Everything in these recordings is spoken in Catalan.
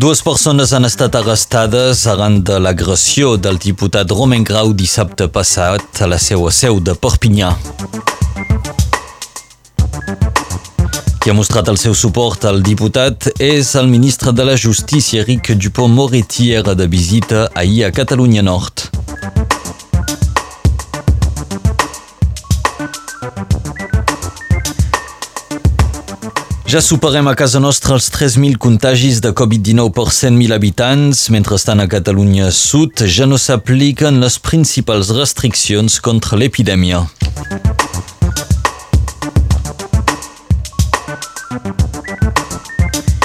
Dues persones han estat arrestades arran de l'agressió del diputat Romain Grau dissabte passat a la seva seu de Perpinyà. Qui ha mostrat el seu suport al diputat és el ministre de la Justícia, Eric Dupont-Moretti, era de visita ahir a Catalunya Nord. Ja superem a casa nostra els 3.000 contagis de Covid-19 per 100.000 habitants. Mentrestant, a Catalunya Sud ja no s'apliquen les principals restriccions contra l'epidèmia.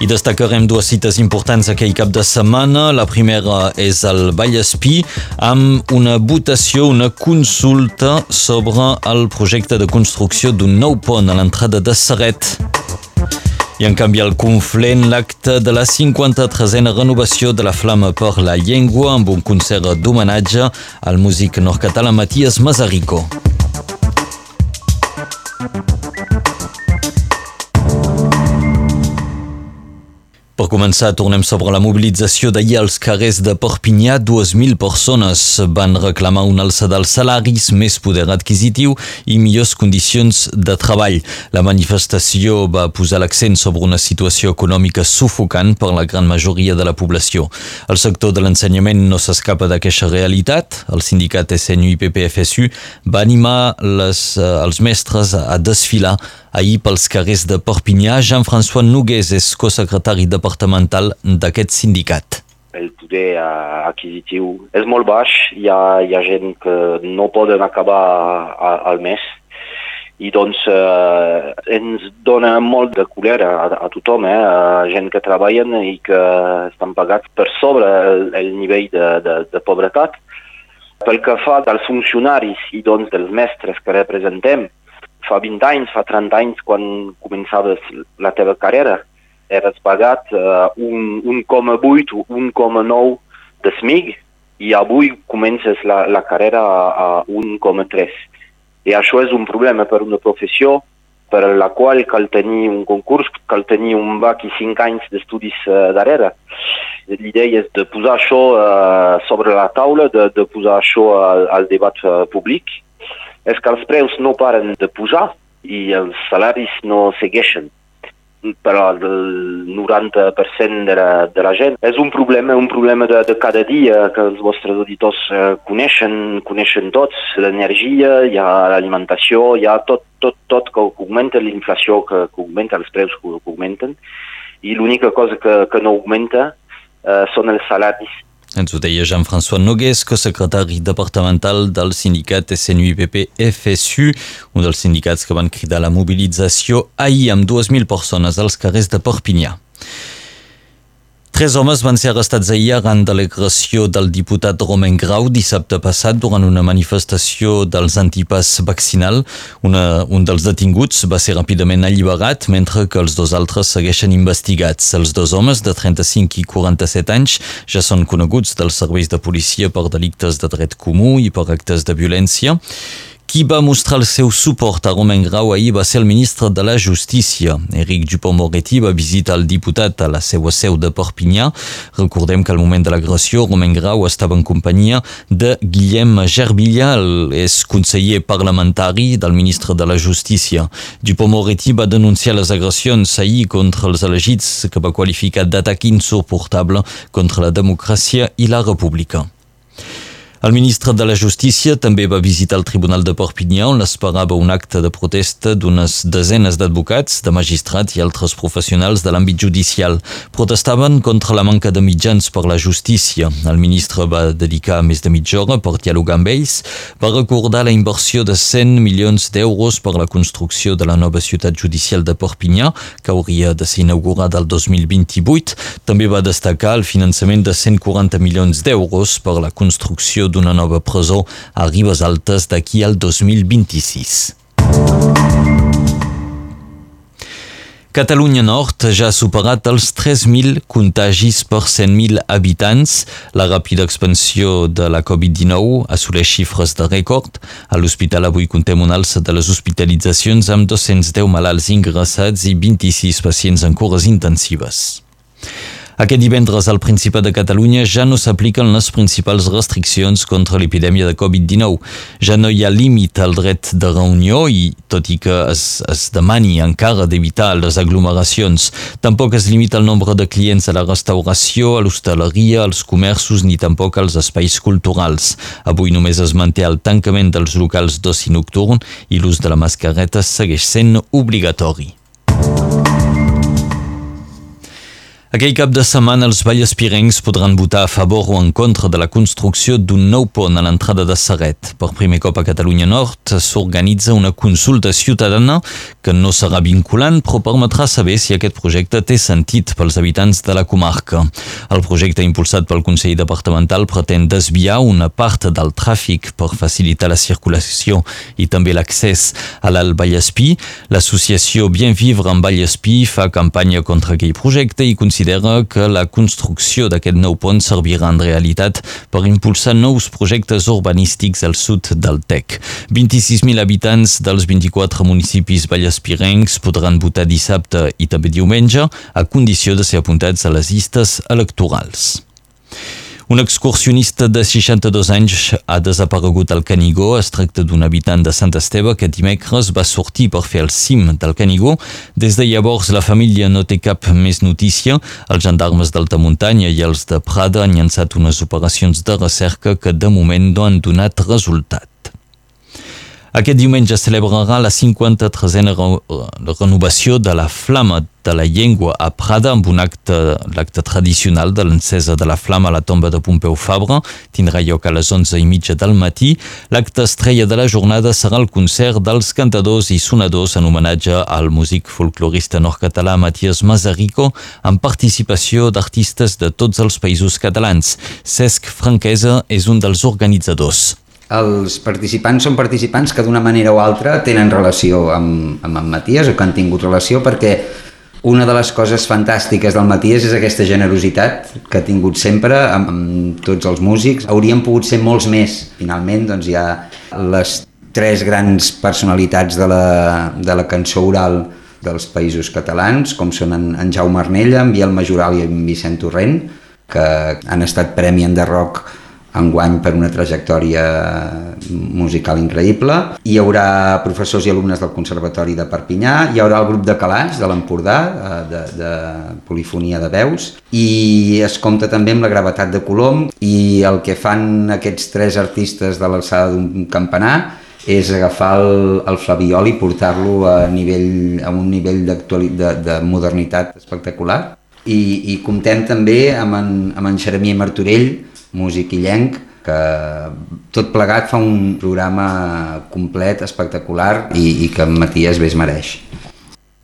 I destacarem dues cites importants aquell cap de setmana. La primera és el Vallespí, amb una votació, una consulta sobre el projecte de construcció d'un nou pont a l'entrada de Serret. I en canvi al Conflent l'acte de la 53a renovació de la Flama per la Llengua amb un concert d'homenatge al músic nord-català Matías Mazarico. Per començar, tornem sobre la mobilització d'ahir als carrers de Perpinyà. 2.000 persones van reclamar un alça dels salaris, més poder adquisitiu i millors condicions de treball. La manifestació va posar l'accent sobre una situació econòmica sufocant per la gran majoria de la població. El sector de l'ensenyament no s'escapa d'aquesta realitat. El sindicat SNU i PPFSU va animar les, eh, els mestres a desfilar ahir pels carrers de Perpinyà. Jean-François Nogués és cosecretari departamental d'aquest sindicat. El poder adquisitiu és molt baix, hi ha, hi ha gent que no poden acabar al mes i doncs eh, ens dona molt de colera a, a tothom, eh, a gent que treballen i que estan pagats per sobre el, el nivell de, de, de pobretat. Pel que fa dels funcionaris i doncs dels mestres que representem, fa 20 anys, fa 30 anys, quan començaves la teva carrera, eres pagat uh, un 1,8 o 1,9 de SMIG i avui comences la, la carrera a, a 1,3. I això és un problema per una professió per la qual cal tenir un concurs, cal tenir un bac i 5 anys d'estudis uh, darrere. L'idea és de posar això uh, sobre la taula, de, de posar això al, al debat uh, públic és que els preus no paren de pujar i els salaris no segueixen però el 90% de la, de la gent. És un problema, un problema de, de cada dia que els vostres auditors eh, coneixen, coneixen tots, l'energia, hi ha l'alimentació, hi ha tot, tot, tot que augmenta, l'inflació que, que augmenta, els preus que, que augmenten, i l'única cosa que, que no augmenta eh, són els salaris ens ho deia Jean-François Nogués, co-secretari departamental del sindicat SNUIPP-FSU, un dels sindicats que van cridar la mobilització ahir amb 2.000 persones als carrers de Perpinyà. Tres homes van ser arrestats ahir arran de l'agressió del diputat Romain Grau dissabte passat durant una manifestació dels antipas vaccinal. Una, un dels detinguts va ser ràpidament alliberat, mentre que els dos altres segueixen investigats. Els dos homes, de 35 i 47 anys, ja són coneguts dels serveis de policia per delictes de dret comú i per actes de violència. Qui va mostrar el seu suport a Romain Grau ahir va ser el ministre de la Justícia. Eric Dupont-Moretti va visitar el diputat a la seva seu de Perpinyà. Recordem que al moment de l'agressió Romain Grau estava en companyia de Guillem Gerbilla, el és conseller parlamentari ministre de la Justícia. Dupont-Moretti va denunciar les agressions ahir contra els elegits que va qualificar d'atac insuportable contra la democràcia i la república. El ministre de la Justícia també va visitar el Tribunal de Perpinyà on l'esperava un acte de protesta d'unes desenes d'advocats, de magistrats i altres professionals de l'àmbit judicial. Protestaven contra la manca de mitjans per la justícia. El ministre va dedicar més de mitja hora per dialogar amb ells, va recordar la inversió de 100 milions d'euros per la construcció de la nova ciutat judicial de Perpinyà, que hauria de ser inaugurada el 2028. També va destacar el finançament de 140 milions d'euros per la construcció d'una nova presó a Ribes Altes d'aquí al 2026. Catalunya Nord ja ha superat els 3.000 contagis per 100.000 habitants. La ràpida expansió de la Covid-19 assoleix xifres de rècord. A l'hospital avui contem un alça de les hospitalitzacions amb 210 malalts ingressats i 26 pacients en cures intensives. Aquest divendres al Principat de Catalunya ja no s'apliquen les principals restriccions contra l'epidèmia de Covid-19. Ja no hi ha límit al dret de reunió i, tot i que es, es demani encara d'evitar les aglomeracions, tampoc es limita el nombre de clients a la restauració, a l'hostaleria, als comerços ni tampoc als espais culturals. Avui només es manté el tancament dels locals d'oci nocturn i l'ús de la mascareta segueix sent obligatori. Aquell cap de setmana els vallespirencs podran votar a favor o en contra de la construcció d'un nou pont a l'entrada de Serret. Per primer cop a Catalunya Nord s'organitza una consulta ciutadana que no serà vinculant però permetrà saber si aquest projecte té sentit pels habitants de la comarca. El projecte impulsat pel Consell Departamental pretén desviar una part del tràfic per facilitar la circulació i també l'accés a l'Alt Vallespí. L'associació Bien Vivre en Vallespí fa campanya contra aquell projecte i considera considera que la construcció d'aquest nou pont servirà en realitat per impulsar nous projectes urbanístics al sud del TEC. 26.000 habitants dels 24 municipis vallespirencs podran votar dissabte i també diumenge a condició de ser apuntats a les llistes electorals. Un excursionista de 62 anys ha desaparegut al Canigó. Es tracta d'un habitant de Sant Esteve que dimecres va sortir per fer el cim del Canigó. Des de llavors la família no té cap més notícia. Els gendarmes d'alta muntanya i els de Prada han llançat unes operacions de recerca que de moment no han donat resultat. Aquest diumenge celebrarà la 53a renovació de la Flama de la Llengua a Prada amb un acte, l'acte tradicional de l'encesa de la flama a la tomba de Pompeu Fabra. Tindrà lloc a les 11 i mitja del matí. L'acte estrella de la jornada serà el concert dels cantadors i sonadors en homenatge al músic folclorista nord-català Matías Mazarico amb participació d'artistes de tots els països catalans. Cesc Franquesa és un dels organitzadors els participants són participants que d'una manera o altra tenen relació amb, amb en Matías o que han tingut relació perquè una de les coses fantàstiques del Matías és aquesta generositat que ha tingut sempre amb, amb tots els músics. Haurien pogut ser molts més. Finalment doncs, hi ha les tres grans personalitats de la, de la cançó oral dels països catalans, com són en, en Jaume Arnella, en Biel Majoral i en Vicent Torrent, que han estat Premi en de Rock enguany per una trajectòria musical increïble. Hi haurà professors i alumnes del Conservatori de Perpinyà, hi haurà el grup de Calaix de l'Empordà, eh, de, de polifonia de veus, i es compta també amb la gravetat de Colom, i el que fan aquests tres artistes de l'alçada d'un campanar és agafar el, el flaviol i portar-lo a, nivell, a un nivell de, de modernitat espectacular. I, i comptem també amb en, amb en Xeremier Martorell, músic illenc, que tot plegat fa un programa complet, espectacular i, i que Matías bé es mereix.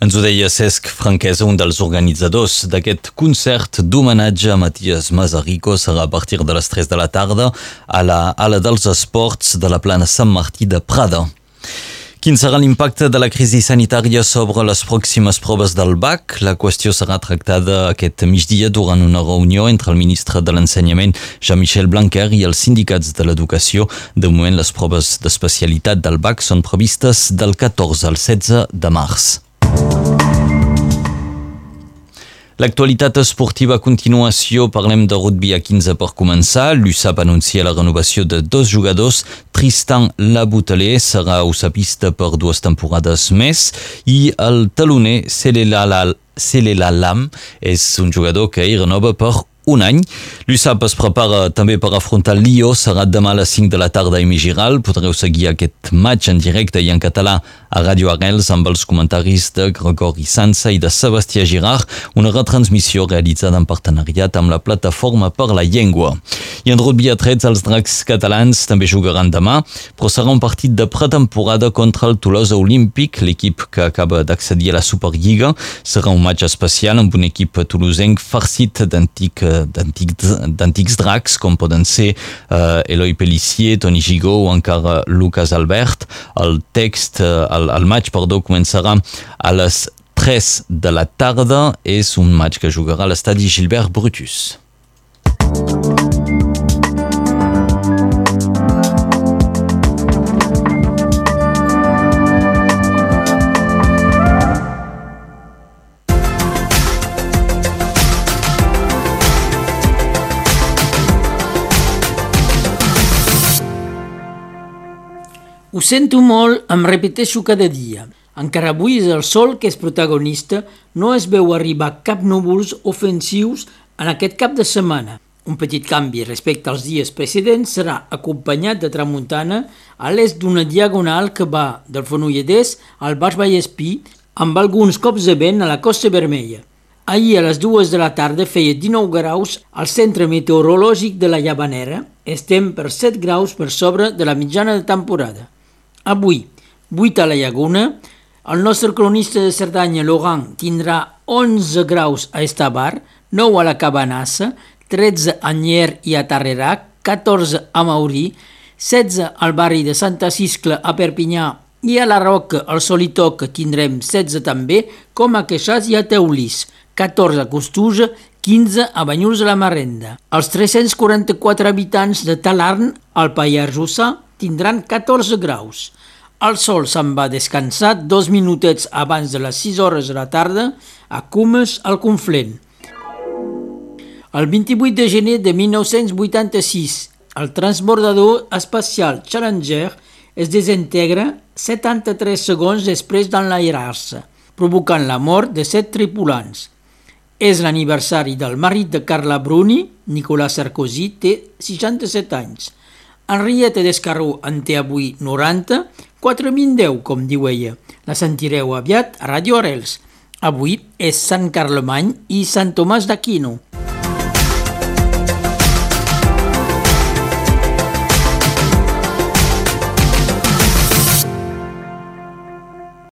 Ens ho deia Cesc Franquesa, un dels organitzadors d'aquest concert d'homenatge a Matías Mazarico. Serà a partir de les 3 de la tarda a la Ala dels Esports de la plana Sant Martí de Prada. Quin serà l'impacte de la crisi sanitària sobre les pròximes proves del BAC? La qüestió serà tractada aquest migdia durant una reunió entre el ministre de l'Ensenyament, Jean-Michel Blanquer, i els sindicats de l'educació. De moment, les proves d'especialitat del BAC són previstes del 14 al 16 de març. L'actualitat esportiva a continuació, parlem de rugby a 15 per començar. L'USAP anuncia la renovació de dos jugadors. Tristan Labuteler serà usapista per dues temporades més i el taloner Selela Lam és un jugador que hi renova per un any. L'USAP es prepara també per afrontar Lió, serà demà a les 5 de la tarda a Migiral. Podreu seguir aquest match en directe i en català a Ràdio Arrels amb els comentaris de Gregori Sansa i de Sebastià Girard, una retransmissió realitzada en partenariat amb la plataforma per la llengua. I en rugby a trets, els dracs catalans també jugaran demà, però serà un partit de pretemporada contra el Tolosa Olímpic, l'equip que acaba d'accedir a la Superliga. Serà un match especial amb un equip tolosenc farcit d'antic d'antics dracs, com poden ser uh, Eloi Pellissier, Toni Gigó o encara Lucas Albert. El text, uh, el, el match, perdó, començarà a les 3 de la tarda. És un match que jugarà a l'estadi Gilbert Brutus. Ho sento molt, em repeteixo cada dia. Encara avui és el sol que és protagonista, no es veu arribar cap núvols ofensius en aquest cap de setmana. Un petit canvi respecte als dies precedents serà acompanyat de tramuntana a l'est d'una diagonal que va del Fonolledès al Baix Vallespí amb alguns cops de vent a la Costa Vermella. Ahir a les dues de la tarda feia 19 graus al centre meteorològic de la Llavanera. Estem per 7 graus per sobre de la mitjana de temporada. Avui, 8 a la Llaguna, el nostre cronista de Cerdanya, Laurent, tindrà 11 graus a Estabar, 9 a la Cabanassa, 13 a Nyer i a Tarrerac, 14 a Maurí, 16 al barri de Santa Ciscla a Perpinyà i a la Roca, al Solitoc, tindrem 16 també, com a Queixàs i a Teulís, 14 a Costuja, 15 a Banyuls de la Marrenda. Els 344 habitants de Talarn, al Pallars Jussà, tindran 14 graus. El sol se'n va descansar dos minutets abans de les 6 hores de la tarda a Cumes, al Conflent. El 28 de gener de 1986, el transbordador espacial Challenger es desintegra 73 segons després d'enlairar-se, provocant la mort de set tripulants. És l'aniversari del marit de Carla Bruni, Nicolas Sarkozy, té 67 anys. Henrietta Descarró en té avui 90, 4010, com diu ella. La sentireu aviat a Radio Arels. Avui és Sant Carlemany i Sant Tomàs d'Aquino.